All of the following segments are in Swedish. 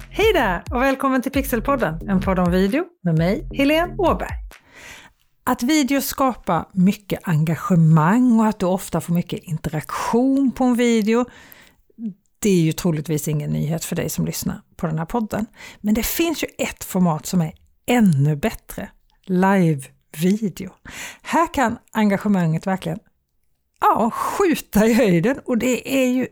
Hej där och välkommen till Pixelpodden, en podd om video med mig, Helene Åberg. Att video skapar mycket engagemang och att du ofta får mycket interaktion på en video, det är ju troligtvis ingen nyhet för dig som lyssnar på den här podden. Men det finns ju ett format som är ännu bättre, live-video. Här kan engagemanget verkligen ja, skjuta i höjden och det är ju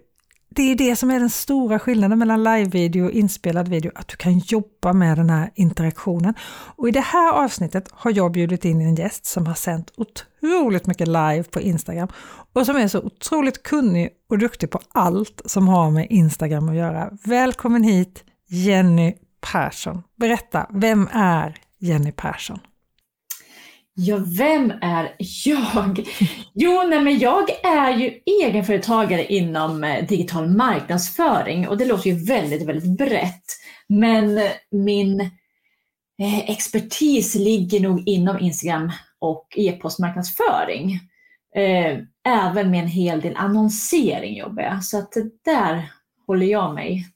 det är det som är den stora skillnaden mellan live-video och inspelad video, att du kan jobba med den här interaktionen. Och i det här avsnittet har jag bjudit in en gäst som har sänt otroligt mycket live på Instagram och som är så otroligt kunnig och duktig på allt som har med Instagram att göra. Välkommen hit Jenny Persson. Berätta, vem är Jenny Persson? Ja, vem är jag? Jo, nej, men jag är ju egenföretagare inom eh, digital marknadsföring och det låter ju väldigt, väldigt brett. Men min eh, expertis ligger nog inom Instagram och e-postmarknadsföring. Eh, även med en hel del annonsering jobbar jag, så att där håller jag mig.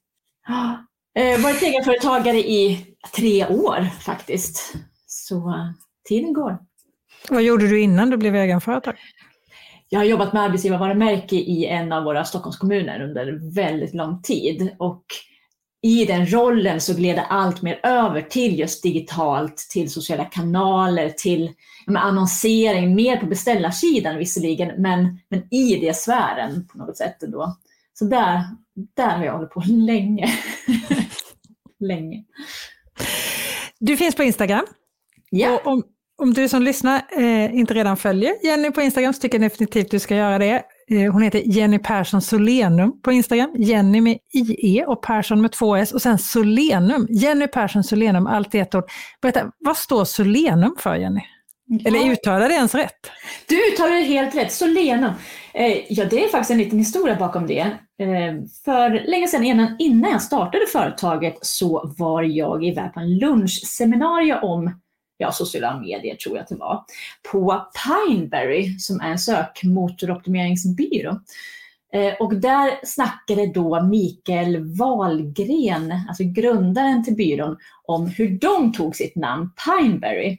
Jag Eh, varit egenföretagare i tre år faktiskt. Så tiden går. Vad gjorde du innan du blev egenföretag? Jag har jobbat med arbetsgivarvarumärke i en av våra Stockholmskommuner under väldigt lång tid och i den rollen så gled det allt mer över till just digitalt, till sociala kanaler, till annonsering, mer på beställarsidan visserligen, men, men i det sfären på något sätt ändå. Så där, där har jag hållit på länge. länge. Du finns på Instagram. Ja. Och om, om du som lyssnar eh, inte redan följer Jenny på Instagram så tycker jag definitivt du ska göra det. Eh, hon heter Jenny Persson Solenum på Instagram. Jenny med IE och Persson med två S och sen Solenum. Jenny Persson Solenum, allt i ett ord. Berätta, vad står Solenum för Jenny? Ja. Eller uttalar det ens rätt? Du uttalar det helt rätt, Solenum. Eh, ja, det är faktiskt en liten historia bakom det. Eh, för länge sedan, innan, innan jag startade företaget, så var jag iväg på en lunchseminarium om ja, sociala medier tror jag att det var, på Pineberry som är en sökmotoroptimeringsbyrå. Eh, och där snackade då Mikael Wahlgren, alltså grundaren till byrån, om hur de tog sitt namn Pineberry.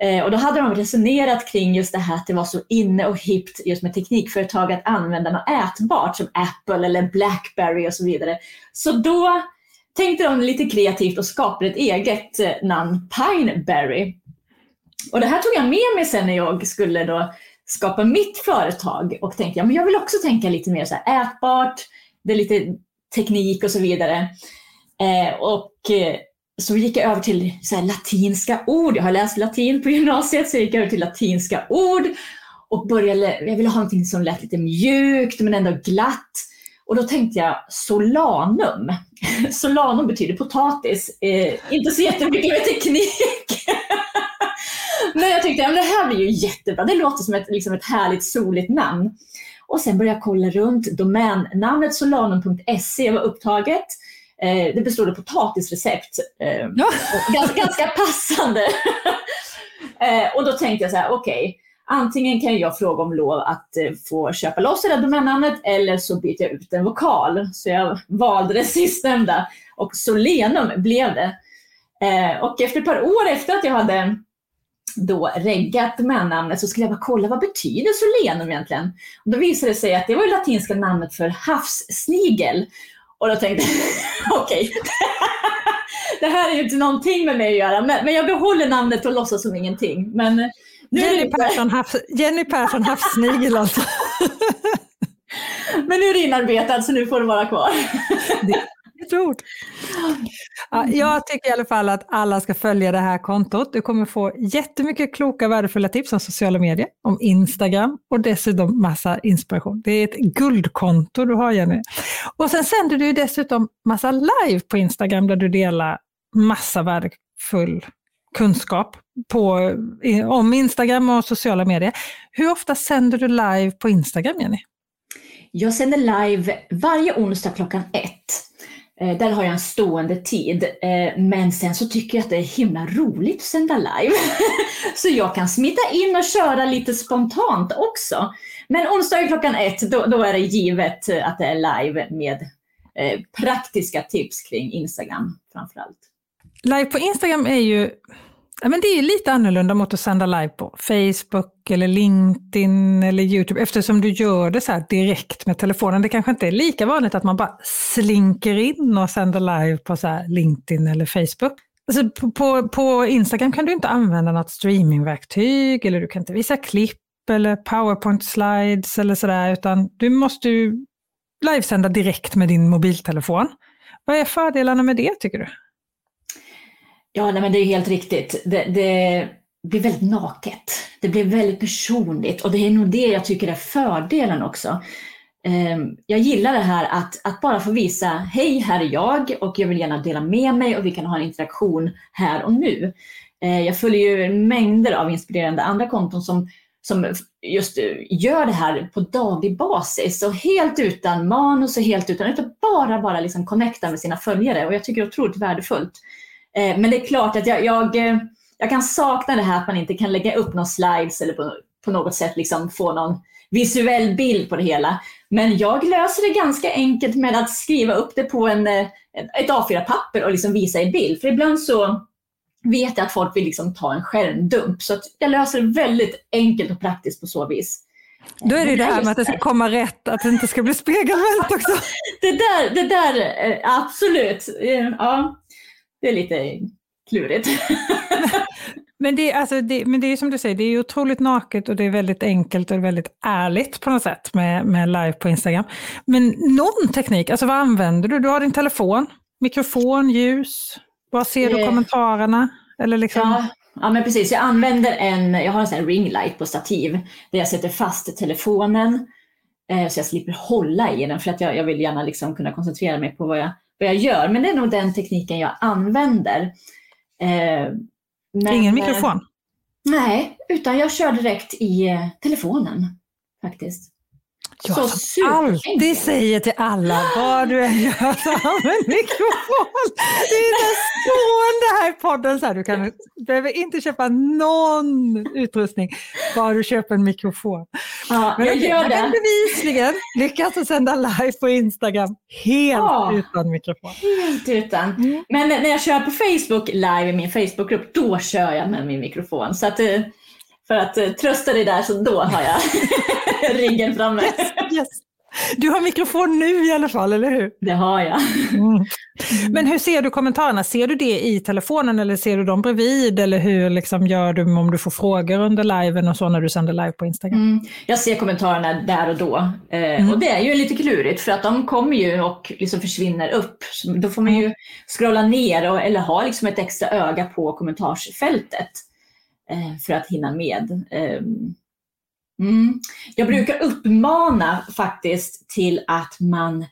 Eh, och då hade de resonerat kring just det här att det var så inne och hippt just med teknikföretag att använda något ätbart som Apple eller Blackberry och så vidare. Så då tänkte de lite kreativt och skapade ett eget eh, namn, Pineberry. Och det här tog jag med mig sen när jag skulle då skapa mitt företag och tänkte jag, men jag vill också tänka lite mer så här ätbart, det är lite teknik och så vidare. Eh, och eh, så gick jag över till så latinska ord. Jag har läst latin på gymnasiet, så jag gick över till latinska ord och började, jag ville ha någonting som lät lite mjukt men ändå glatt. Och då tänkte jag solanum. Solanum betyder potatis, eh, inte så jättemycket med teknik. Men jag tyckte att det här blir ju jättebra. Det låter som ett, liksom ett härligt soligt namn. Och sen började jag kolla runt. Domännamnet solanum.se var upptaget. Eh, det bestod av potatisrecept. Eh, ganska, ganska passande. eh, och då tänkte jag så här, okej. Okay, antingen kan jag fråga om lov att eh, få köpa loss det där domännamnet eller så byter jag ut en vokal. Så jag valde det sistnämnda och Solenum blev det. Eh, och efter ett par år efter att jag hade då reggat domännamnet så skulle jag bara kolla vad betyder solenum egentligen? Och då visade det sig att det var det latinska namnet för havssnigel. Och då tänkte jag, okej, det här är ju inte någonting med mig att göra, men, men jag behåller namnet och låtsas som ingenting. Men Jenny, Persson, havs, Jenny Persson havssnigel alltså. men nu är det inarbetat så nu får det vara kvar. det, Stort. Ja, jag tycker i alla fall att alla ska följa det här kontot. Du kommer få jättemycket kloka värdefulla tips om sociala medier, om Instagram och dessutom massa inspiration. Det är ett guldkonto du har Jenny. Och sen sänder du dessutom massa live på Instagram där du delar massa värdefull kunskap på, om Instagram och sociala medier. Hur ofta sänder du live på Instagram Jenny? Jag sänder live varje onsdag klockan ett. Eh, där har jag en stående tid. Eh, men sen så tycker jag att det är himla roligt att sända live. så jag kan smita in och köra lite spontant också. Men onsdag klockan ett, då, då är det givet att det är live med eh, praktiska tips kring Instagram framförallt. Live på Instagram är ju Ja, men det är lite annorlunda mot att sända live på Facebook eller LinkedIn eller YouTube eftersom du gör det så direkt med telefonen. Det kanske inte är lika vanligt att man bara slinker in och sänder live på så LinkedIn eller Facebook. Alltså på, på, på, Instagram kan du inte använda något streamingverktyg eller du kan inte visa klipp eller powerpoint slides eller sådär utan du måste ju livesända direkt med din mobiltelefon. Vad är fördelarna med det tycker du? Ja, nej, men det är helt riktigt. Det, det, blir väldigt naket. Det blir väldigt personligt och det är nog det jag tycker är fördelen också. Ehm, jag gillar det här att, att bara få visa, hej här är jag och jag vill gärna dela med mig och vi kan ha en interaktion här och nu. Ehm, jag följer ju mängder av inspirerande andra konton som, som just eh, gör det här på daglig basis och helt utan manus och helt utan, utan bara, bara liksom connecta med sina följare och jag tycker det är otroligt värdefullt. Eh, men det är klart att jag, jag, eh, jag, kan sakna det här att man inte kan lägga upp någon slides eller på, på något sätt liksom få någon visuell bild på det hela. Men jag löser det ganska enkelt med att skriva upp det på en, eh, ett A4-papper och liksom visa i bild. För ibland så vet jag att folk vill liksom ta en skärmdump. Så jag löser det väldigt enkelt och praktiskt på så vis. Då är det ju det här med att det ska komma rätt, att det inte ska bli spegelvänt också. det där, det där absolut. Ja, det är lite klurigt. men, det, alltså, det, men det är som du säger, det är otroligt naket och det är väldigt enkelt och väldigt ärligt på något sätt med, med live på Instagram. Men någon teknik, alltså vad använder du? Du har din telefon, mikrofon, ljus, var ser du eh. kommentarerna? Eller liksom... ja, ja, men precis. Jag använder en, jag har en sån ringlight på stativ där jag sätter fast telefonen eh, så jag slipper hålla i den för att jag, jag vill gärna liksom kunna koncentrera mig på vad jag vad jag gör. Men det är nog den tekniken jag använder. Eh, men, Ingen mikrofon? Eh, nej, utan jag kör direkt i eh, telefonen faktiskt. Jag så som alltid säger till alla, vad du än gör använd mikrofon. Det är stående här i podden, så här, du kan, behöver inte köpa någon utrustning, bara du köper en mikrofon. Ja, Men jag gör det. bevisligen lyckas sända live på Instagram helt ja, utan mikrofon. Helt utan. Mm. Men när jag kör på Facebook live i min Facebookgrupp, då kör jag med min mikrofon. Så att, eh, för att eh, trösta dig där, så då har jag riggen framme. Yes, yes. Du har mikrofon nu i alla fall, eller hur? Det har jag. Mm. Men hur ser du kommentarerna? Ser du det i telefonen eller ser du dem bredvid? Eller hur liksom gör du om du får frågor under liven och så när du sänder live på Instagram? Mm. Jag ser kommentarerna där och då. Eh, mm. Och det är ju lite klurigt för att de kommer ju och liksom försvinner upp. Så då får man ju mm. scrolla ner och, eller ha liksom ett extra öga på kommentarsfältet för att hinna med. Eh, Mm. Jag brukar uppmana faktiskt till att man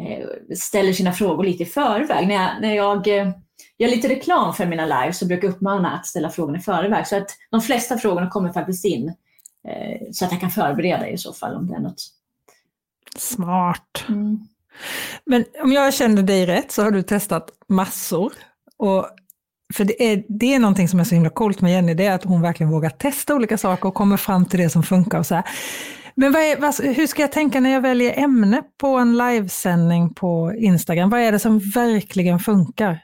eh, ställer sina frågor lite i förväg. När jag, när jag eh, gör lite reklam för mina live så brukar jag uppmana att ställa frågorna i förväg. Så att de flesta frågorna kommer faktiskt in eh, så att jag kan förbereda i så fall om det är något. Smart. Mm. Men om jag känner dig rätt så har du testat massor. Och för det är, det är någonting som är så himla coolt med Jenny, det är att hon verkligen vågar testa olika saker och kommer fram till det som funkar. Och så här. Men vad är, vad, hur ska jag tänka när jag väljer ämne på en livesändning på Instagram? Vad är det som verkligen funkar?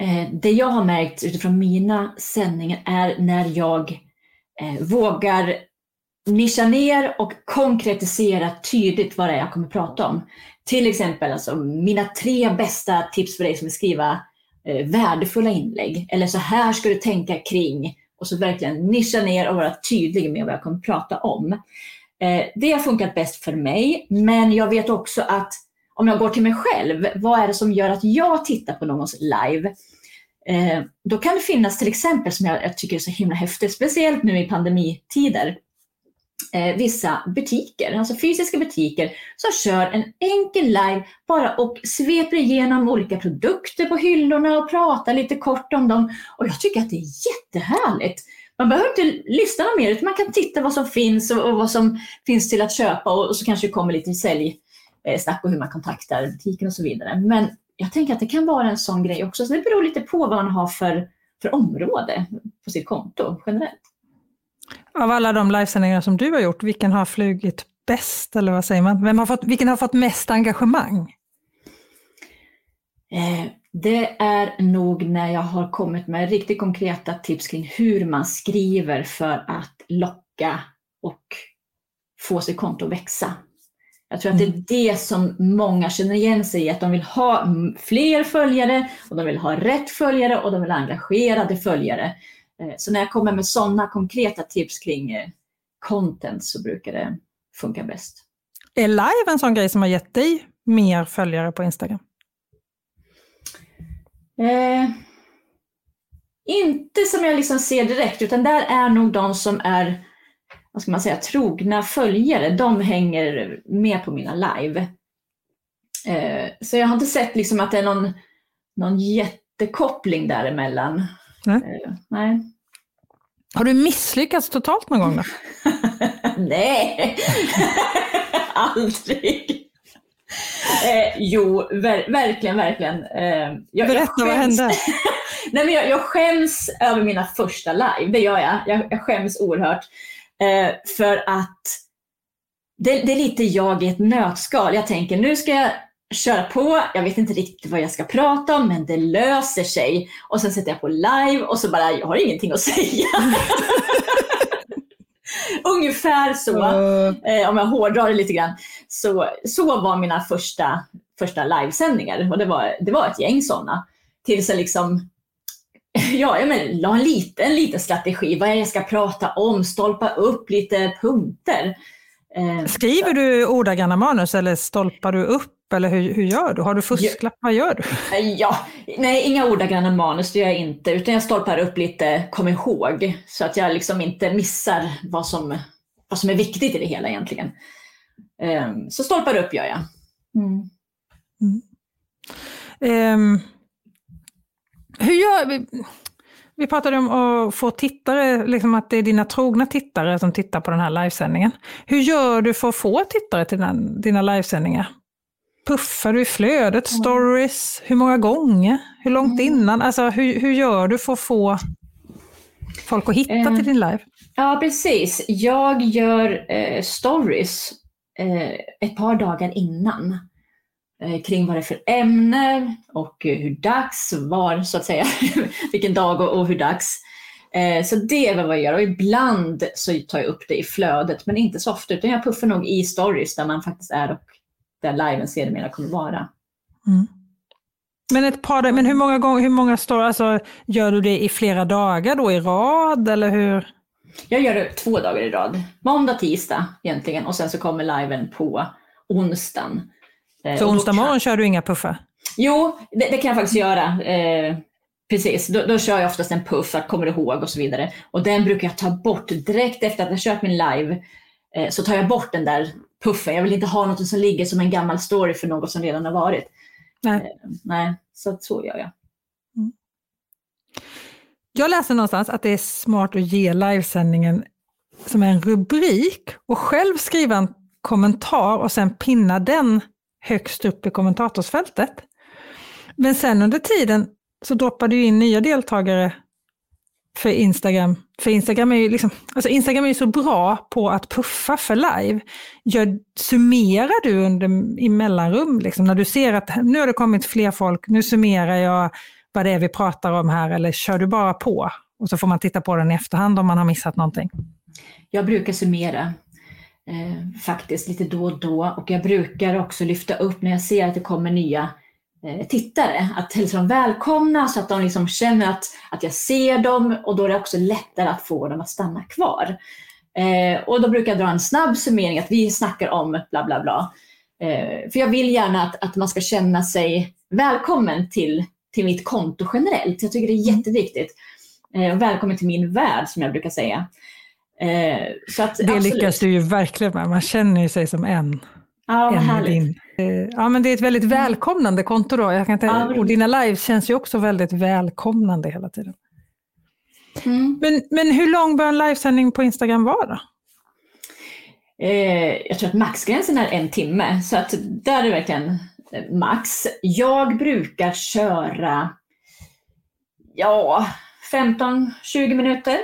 Eh, det jag har märkt utifrån mina sändningar är när jag eh, vågar nischa ner och konkretisera tydligt vad det är jag kommer prata om. Till exempel alltså, mina tre bästa tips för dig som vill skriva eh, värdefulla inlägg. Eller så här ska du tänka kring. Och så verkligen nischa ner och vara tydlig med vad jag kommer prata om. Eh, det har funkat bäst för mig, men jag vet också att om jag går till mig själv, vad är det som gör att jag tittar på någons live? Eh, då kan det finnas till exempel, som jag, jag tycker är så himla häftigt, speciellt nu i pandemitider, eh, vissa butiker, alltså fysiska butiker, som kör en enkel live bara och sveper igenom olika produkter på hyllorna och pratar lite kort om dem. Och jag tycker att det är jättehärligt. Man behöver inte lyssna mer, utan man kan titta vad som finns och, och vad som finns till att köpa och, och så kanske det kommer lite säljsnack och hur man kontaktar butiken och så vidare. Men jag tänker att det kan vara en sån grej också, så det beror lite på vad man har för, för område på sitt konto generellt. Av alla de livesändningar som du har gjort, vilken har flugit bäst? Eller vad säger man? Vem har fått, vilken har fått mest engagemang? Eh, det är nog när jag har kommit med riktigt konkreta tips kring hur man skriver för att locka och få sitt konto att växa. Jag tror att det är det som många känner igen sig i, att de vill ha fler följare och de vill ha rätt följare och de vill ha engagerade följare. Eh, så när jag kommer med sådana konkreta tips kring eh, content så brukar det funka bäst. Är live en sån grej som har gett dig mer följare på Instagram? Eh, inte som jag liksom ser direkt, utan där är nog de som är vad ska man säga, trogna följare, de hänger med på mina live. Eh, så jag har inte sett liksom att det är någon, någon jättekoppling däremellan. Nej. Eh, nej. Har du misslyckats totalt någon gång då? nej, aldrig. Eh, jo, ver verkligen, verkligen. Eh, jag, Berätta, jag vad hände? Nej, men jag, jag skäms över mina första live, det gör jag. Jag, jag skäms oerhört. Eh, för att det, det, är lite jag i ett nötskal. Jag tänker nu ska jag köra på, jag vet inte riktigt vad jag ska prata om, men det löser sig. Och sen sätter jag på live och så bara, jag har ingenting att säga. Ungefär så, eh, om jag hårdrar det lite grann. Så, så var mina första, första livesändningar och det var, det var ett gäng sådana. Tills jag liksom Ja, jag men, la en liten, liten strategi, vad jag ska prata om, stolpa upp lite punkter. Eh, Skriver du ordagranna manus eller stolpar du upp eller hur, hur gör du? Har du fusklapp? Vad gör du? Ja, nej, inga ordagranna manus, det gör jag inte, utan jag stolpar upp lite kom ihåg, så att jag liksom inte missar vad som, vad som är viktigt i det hela egentligen. Um, så stolpar upp gör jag. Mm. Mm. Um, hur gör vi? Vi pratade om att få tittare, liksom att det är dina trogna tittare som tittar på den här livesändningen. Hur gör du för att få tittare till dina, dina livesändningar? Puffar du i flödet, stories? Hur många gånger? Hur långt mm. innan? Alltså, hur, hur gör du för att få folk att hitta eh, till din live? Ja, precis. Jag gör eh, stories eh, ett par dagar innan eh, kring vad det är för ämne och hur dags var, så att säga, vilken dag och, och hur dags. Eh, så det är vad jag gör och ibland så tar jag upp det i flödet men inte så ofta utan jag puffar nog i stories där man faktiskt är och där liven sedermera kommer vara. Mm. Men ett par men hur många gånger, hur många står, alltså, gör du det i flera dagar då i rad eller hur? Jag gör det två dagar i rad. Måndag, tisdag egentligen och sen så kommer liven på onsdagen. Eh, så onsdag morgon kan... kör du inga puffar? Jo, det, det kan jag faktiskt göra. Eh, precis, då, då, kör jag oftast en puff, att kommer ihåg och så vidare. Och den brukar jag ta bort direkt efter att jag kört min live. Eh, så tar jag bort den där puffen. Jag vill inte ha något som ligger som en gammal story för något som redan har varit. Nej, eh, nej så, så gör jag. Mm. Jag läser någonstans att det är smart att ge livesändningen som en rubrik och själv skriva en kommentar och sen pinna den högst upp i kommentatorsfältet. Men sen under tiden så droppar du in nya deltagare för Instagram. För Instagram är ju liksom, alltså Instagram är ju så bra på att puffa för live. Gör, summerar du under, i mellanrum, liksom, när du ser att nu har det kommit fler folk, nu summerar jag vad det är vi pratar om här, eller kör du bara på? Och så får man titta på den i efterhand om man har missat någonting. Jag brukar summera eh, faktiskt lite då och då och jag brukar också lyfta upp när jag ser att det kommer nya tittare, att hälsa dem välkomna så att de liksom känner att, att jag ser dem och då är det också lättare att få dem att stanna kvar. Eh, och då brukar jag dra en snabb summering att vi snackar om bla bla bla. Eh, för jag vill gärna att, att man ska känna sig välkommen till, till mitt konto generellt. Jag tycker det är jätteviktigt. Eh, välkommen till min värld som jag brukar säga. Eh, så att, det absolut. lyckas du ju verkligen med, man känner sig som en. Ja, vad härligt. Din. Eh, ja, men det är ett väldigt välkomnande konto då. Jag kan inte, ja, och dina lives känns ju också väldigt välkomnande hela tiden. Mm. Men, men hur lång bör en livesändning på Instagram vara? Eh, jag tror att maxgränsen är en timme, så att där är det verkligen eh, max. Jag brukar köra ja, 15-20 minuter,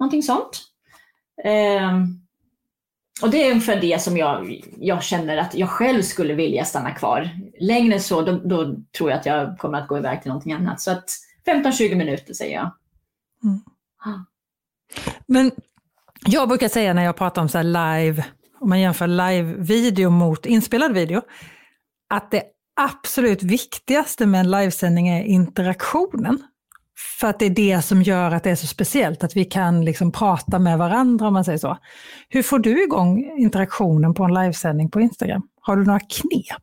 någonting sånt. Eh, och det är ungefär det som jag, jag känner att jag själv skulle vilja stanna kvar. Längre så, då, då tror jag att jag kommer att gå iväg till någonting annat. Så att 15-20 minuter säger jag. Mm. Men jag brukar säga när jag pratar om så live, om man jämför live-video mot inspelad video, att det absolut viktigaste med en livesändning är interaktionen. För att det är det som gör att det är så speciellt, att vi kan liksom prata med varandra om man säger så. Hur får du igång interaktionen på en livesändning på Instagram? Har du några knep?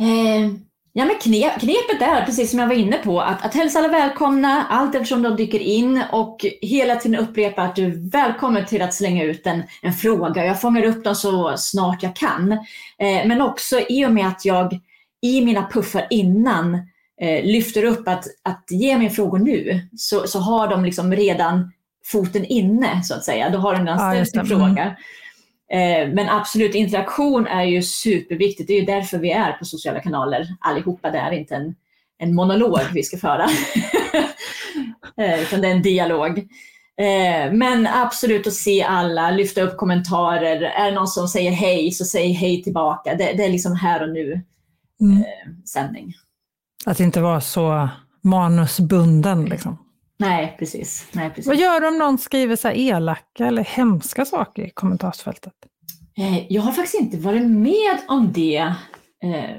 Eh, ja, men knep, knepet är, precis som jag var inne på, att, att hälsa alla välkomna allt eftersom de dyker in och hela tiden upprepa att du är välkommen till att slänga ut en, en fråga. Jag fångar upp dem så snart jag kan. Eh, men också i och med att jag i mina puffar innan eh, lyfter upp att, att ge mig frågor nu, så, så har de liksom redan foten inne så att säga. Då har de redan ställt ja, sin fråga. Eh, men absolut, interaktion är ju superviktigt. Det är ju därför vi är på sociala kanaler allihopa. Det är inte en, en monolog vi ska föra, eh, utan det är en dialog. Eh, men absolut att se alla, lyfta upp kommentarer. Är det någon som säger hej, så säg hej tillbaka. Det, det är liksom här och nu mm. sändning. Att inte vara så manusbunden. Liksom. Nej, precis. Nej, precis. Vad gör du om någon skriver så elaka eller hemska saker i kommentarsfältet? Eh, jag har faktiskt inte varit med om det eh,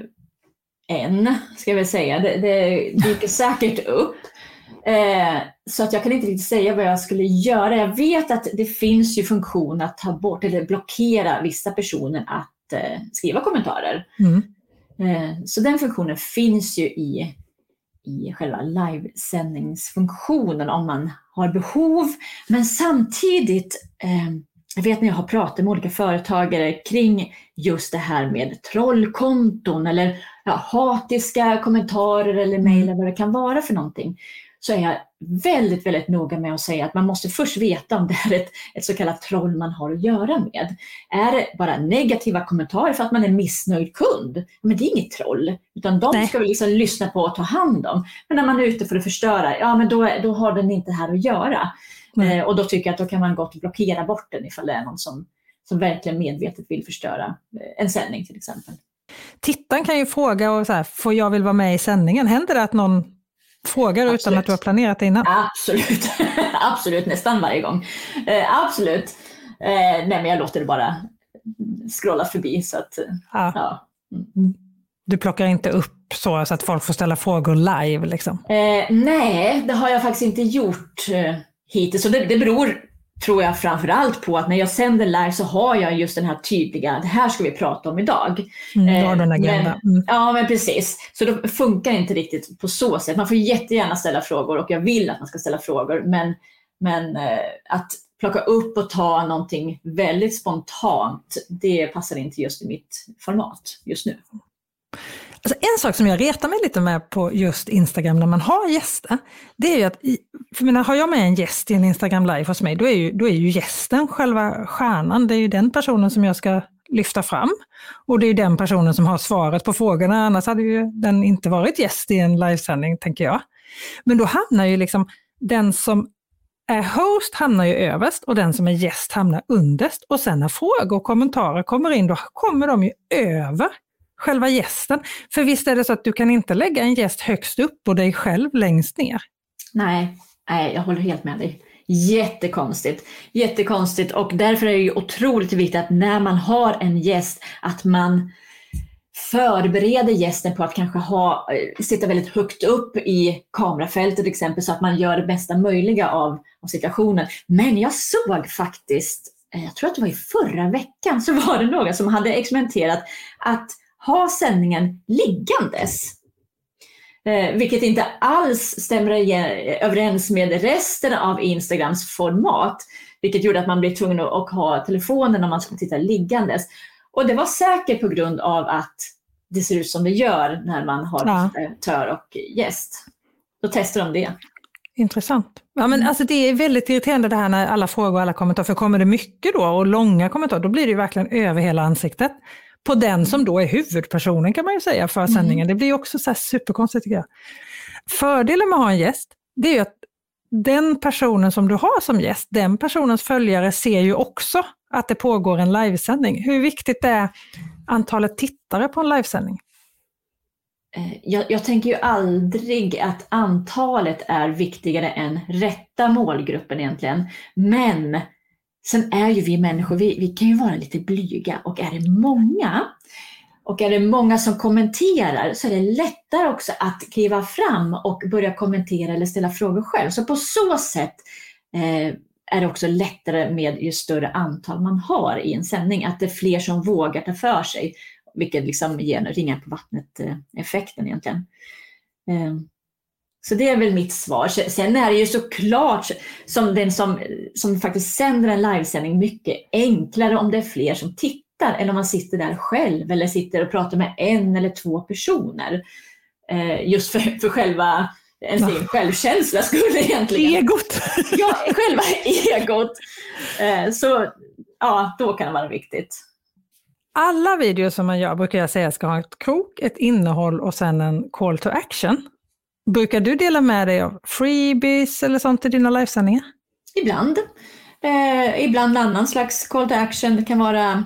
än, ska jag väl säga. Det, det dyker säkert upp. Eh, så att jag kan inte riktigt säga vad jag skulle göra. Jag vet att det finns ju funktion att ta bort eller blockera vissa personer att eh, skriva kommentarer. Mm. Eh, så den funktionen finns ju i, i själva livesändningsfunktionen om man har behov. Men samtidigt, eh, jag vet när jag har pratat med olika företagare kring just det här med trollkonton eller ja, hatiska kommentarer eller mejl eller vad det kan vara för någonting så är jag väldigt, väldigt noga med att säga att man måste först veta om det är ett, ett så kallat troll man har att göra med. Är det bara negativa kommentarer för att man är missnöjd kund? Men det är inget troll, utan de Nej. ska vi liksom lyssna på och ta hand om. Men när man är ute för att förstöra, ja men då, då har den inte här att göra. Eh, och då tycker jag att då kan man gott blockera bort den ifall det är någon som, som verkligen medvetet vill förstöra eh, en sändning till exempel. Tittaren kan ju fråga, och så här, får jag vill vara med i sändningen? Händer det att någon frågar absolut. utan att du har planerat det innan? Absolut, absolut nästan varje gång. Eh, absolut. Eh, nej men jag låter det bara scrolla förbi. Så att, ja. ja. Mm. Du plockar inte upp så, så att folk får ställa frågor live? Liksom. Eh, nej, det har jag faktiskt inte gjort eh, hittills. Så det, det beror tror jag framför allt på att när jag sänder live så har jag just den här tydliga, det här ska vi prata om idag. Mm, du har den agenda. Mm. Ja, men precis. Så då funkar det inte riktigt på så sätt. Man får jättegärna ställa frågor och jag vill att man ska ställa frågor. Men, men eh, att plocka upp och ta någonting väldigt spontant, det passar inte just i mitt format just nu. Alltså en sak som jag retar mig lite med på just Instagram när man har gäster, det är ju att, för menar, har jag med en gäst i en Instagram live hos mig, då är, ju, då är ju gästen själva stjärnan. Det är ju den personen som jag ska lyfta fram. Och det är ju den personen som har svaret på frågorna, annars hade ju den inte varit gäst i en livesändning, tänker jag. Men då hamnar ju liksom den som är host hamnar ju överst och den som är gäst hamnar underst. Och sen när frågor och kommentarer kommer in, då kommer de ju över själva gästen. För visst är det så att du kan inte lägga en gäst högst upp och dig själv längst ner? Nej, nej jag håller helt med dig. Jättekonstigt. Jättekonstigt och därför är det ju otroligt viktigt att när man har en gäst att man förbereder gästen på att kanske ha, eh, sitta väldigt högt upp i kamerafältet till exempel så att man gör det bästa möjliga av, av situationen. Men jag såg faktiskt, eh, jag tror att det var i förra veckan, så var det några som hade experimenterat att ha sändningen liggandes. Eh, vilket inte alls stämmer överens med resten av Instagrams format. Vilket gjorde att man blev tvungen att ha telefonen om man skulle titta liggandes. Och det var säkert på grund av att det ser ut som det gör när man har ja. tör och gäst. Då testar de det. Intressant. Ja, men alltså det är väldigt irriterande det här när alla frågor och alla kommentarer, för kommer det mycket då och långa kommentarer, då blir det ju verkligen över hela ansiktet på den som då är huvudpersonen kan man ju säga för mm. sändningen. Mm. Det blir också så superkonstigt tycker jag. Fördelen med att ha en gäst, det är ju att den personen som du har som gäst, den personens följare ser ju också att det pågår en livesändning. Hur viktigt är antalet tittare på en livesändning? Eh, jag, jag, tänker ju aldrig att antalet är viktigare än rätta målgruppen egentligen. Men sen är ju vi människor, vi, vi kan ju vara lite blyga och är det många och är det många som kommenterar så är det lättare också att kliva fram och börja kommentera eller ställa frågor själv. Så på så sätt eh, är det också lättare med ju större antal man har i en sändning, att det är fler som vågar ta för sig, vilket liksom ger ringar på vattnet-effekten eh, egentligen. Eh, så det är väl mitt svar. Sen är det ju såklart, som den som, som faktiskt sänder en livesändning, mycket enklare om det är fler som tittar än om man sitter där själv eller sitter och pratar med en eller två personer. Ehm, just för, för själva ens ja. egen självkänsla skulle egentligen. Egot! ja, själva egot. Eh, så ja, då kan det vara viktigt. Alla videos som man gör brukar jag säga ska ha ett krok, ett innehåll och sen en call to action. Brukar du dela med dig av freebies eller sånt i dina livesändningar? Ibland. Eh, ibland annan slags call to action. Det kan vara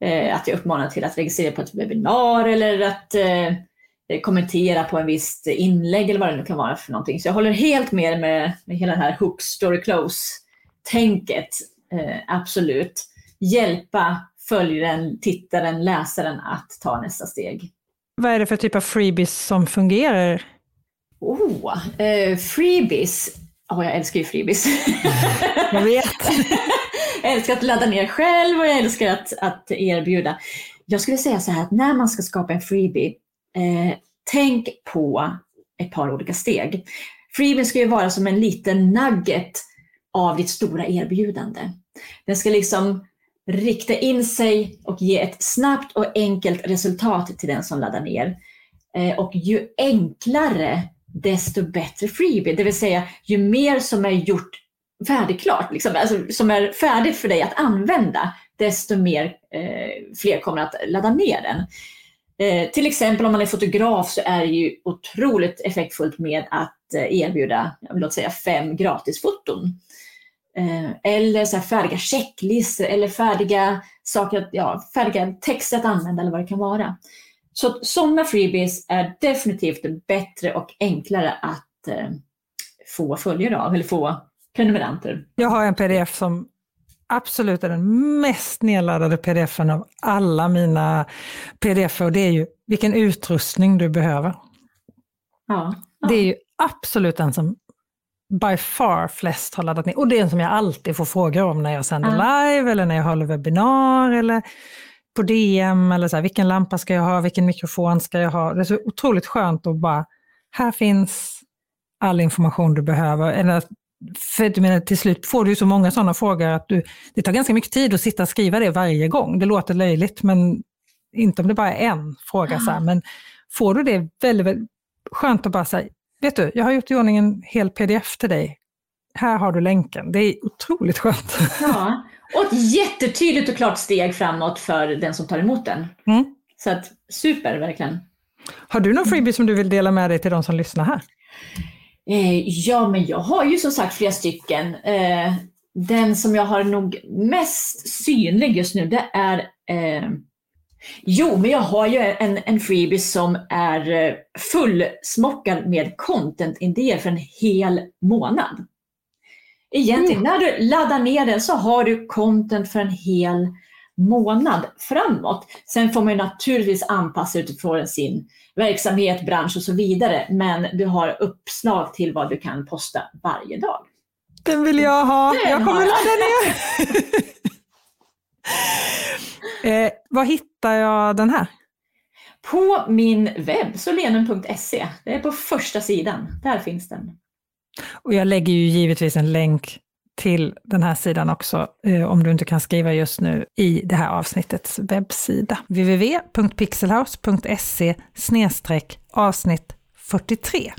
eh, att jag uppmanar till att registrera på ett webbinar eller att eh, kommentera på en visst inlägg eller vad det nu kan vara för någonting. Så jag håller helt med med, med hela det här hook, story, close-tänket. Eh, absolut. Hjälpa följaren, tittaren, läsaren att ta nästa steg. Vad är det för typ av freebies som fungerar? Oh, eh, freebies. Oh, jag älskar ju freebies. jag vet. jag älskar att ladda ner själv och jag älskar att, att erbjuda. Jag skulle säga så här att när man ska skapa en freebie eh, tänk på ett par olika steg. Freebie ska ju vara som en liten nugget av ditt stora erbjudande. Den ska liksom rikta in sig och ge ett snabbt och enkelt resultat till den som laddar ner. Eh, och ju enklare, desto bättre freebie. Det vill säga, ju mer som är gjort färdigklart, liksom, alltså, som är färdigt för dig att använda, desto mer eh, fler kommer att ladda ner den. Eh, till exempel om man är fotograf så är det ju otroligt effektfullt med att eh, erbjuda, låt säga fem gratisfoton. Eh, eller så färdiga checklistor eller färdiga, saker, ja, färdiga texter att använda eller vad det kan vara. Så sådana freebies är definitivt bättre och enklare att eh, få följare av, eller få prenumeranter. Jag har en pdf som absolut är den mest nedladdade pdfen av alla mina pdf och det är ju vilken utrustning du behöver. Ja, ja. Det är ju absolut den som by far flest har laddat ner. Och det är en som jag alltid får frågor om när jag sänder ja. live eller när jag håller webbinar eller på DM eller så här, vilken lampa ska jag ha, vilken mikrofon ska jag ha. Det är så otroligt skönt att bara, här finns all information du behöver. Eller för du menar, till slut får du så många sådana frågor att du, det tar ganska mycket tid att sitta och skriva det varje gång. Det låter löjligt, men inte om det bara är en fråga. Så här. Men får du det väldigt, väldigt skönt att bara säga, vet du, jag har gjort i ordning en hel pdf till dig. Här har du länken. Det är otroligt skönt. Ja, och ett jättetydligt och klart steg framåt för den som tar emot den. Mm. Så att, super, verkligen. Har du någon freebie som du vill dela med dig till de som lyssnar här? Eh, ja, men jag har ju som sagt flera stycken. Eh, den som jag har nog mest synlig just nu, det är eh, Jo, men jag har ju en, en freebie som är fullsmockad med content-idéer för en hel månad. Egentligen, mm. när du laddar ner den så har du content för en hel månad framåt. Sen får man naturligtvis anpassa utifrån sin verksamhet, bransch och så vidare. Men du har uppslag till vad du kan posta varje dag. Den vill jag ha. Den jag kommer ladda ner. eh, var hittar jag den här? På min webb, solenum.se. Det är på första sidan. Där finns den. Och jag lägger ju givetvis en länk till den här sidan också, eh, om du inte kan skriva just nu, i det här avsnittets webbsida. www.pixelhouse.se avsnitt 43.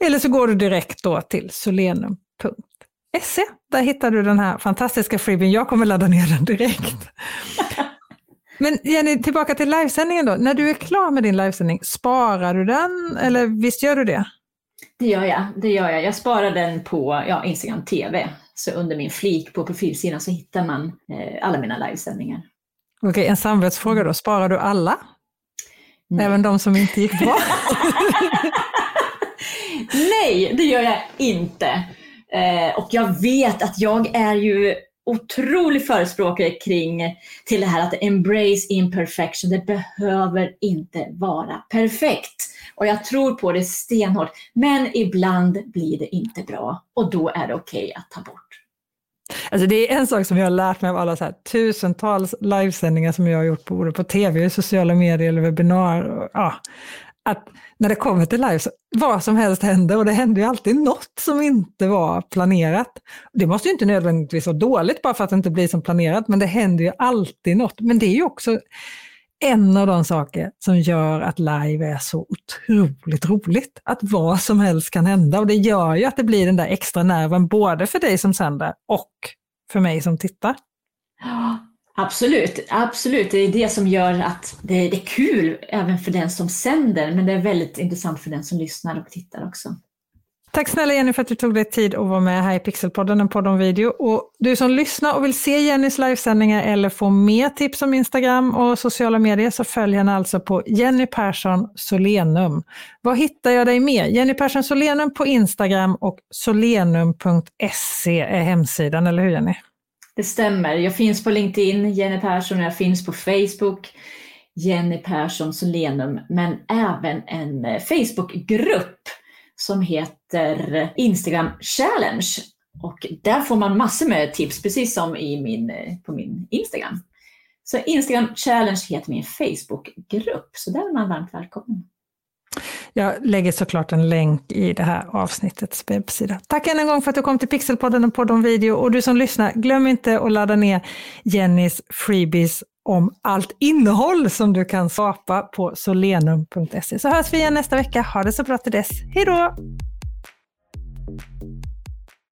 Eller så går du direkt då till solenum.se. Där hittar du den här fantastiska freebien. Jag kommer ladda ner den direkt. Men Jenny, tillbaka till livesändningen då. När du är klar med din livesändning, sparar du den eller visst gör du det? Det gör jag. Det gör jag. Jag sparar den på ja, Instagram TV Så under min flik på profilsidan så hittar man eh, alla mina livesändningar. Okej, en samvetsfråga då. Sparar du alla? Nej. Även de som inte gick bra? Nej, det gör jag inte. Eh, och jag vet att jag är ju otrolig förespråkare kring till det här att embrace imperfection. Det behöver inte vara perfekt. Och jag tror på det stenhårt. Men ibland blir det inte bra och då är det okej okay att ta bort. Alltså det är en sak som jag har lärt mig av alla så här, tusentals livesändningar som jag har gjort både på tv, sociala medier eller webbinar. Ja, att när det kommer till live, så vad som helst händer och det händer ju alltid något som inte var planerat. Det måste ju inte nödvändigtvis vara dåligt bara för att det inte blir som planerat, men det händer ju alltid något. Men det är ju också en av de saker som gör att live är så otroligt roligt. Att vad som helst kan hända och det gör ju att det blir den där extra nerven både för dig som sänder och för mig som tittar. Absolut, absolut. Det är det som gör att det är, kul även för den som sänder, men det är väldigt intressant för den som lyssnar och tittar också. Tack snälla Jenny för att du tog dig tid att vara med här i Pixelpodden, en podd om video. Och du som lyssnar och vill se Jennys livesändningar eller få mer tips om Instagram och sociala medier så följ henne alltså på Jenny Persson Solenum. Var hittar jag dig mer? Jenny Persson Solenum på Instagram och solenum.se är hemsidan, eller hur Jenny? Det stämmer. Jag finns på LinkedIn, Jenny Persson, jag finns på Facebook, Jenny Persson Solenum, men även en eh, Facebookgrupp som heter Instagram Challenge. Och där får man massor med tips, precis som i min, eh, på min Instagram. Så Instagram Challenge heter min Facebookgrupp, så där är man varmt välkommen. Jag lägger såklart en länk i det här avsnittets webbsida. Tack än en gång för att du kom till Pixelpodden och podd om video. Och du som lyssnar, glöm inte att ladda ner Jennys freebies om allt innehåll som du kan skapa på solenum.se. Så hörs vi igen nästa vecka. Ha det så bra till dess. Hej då!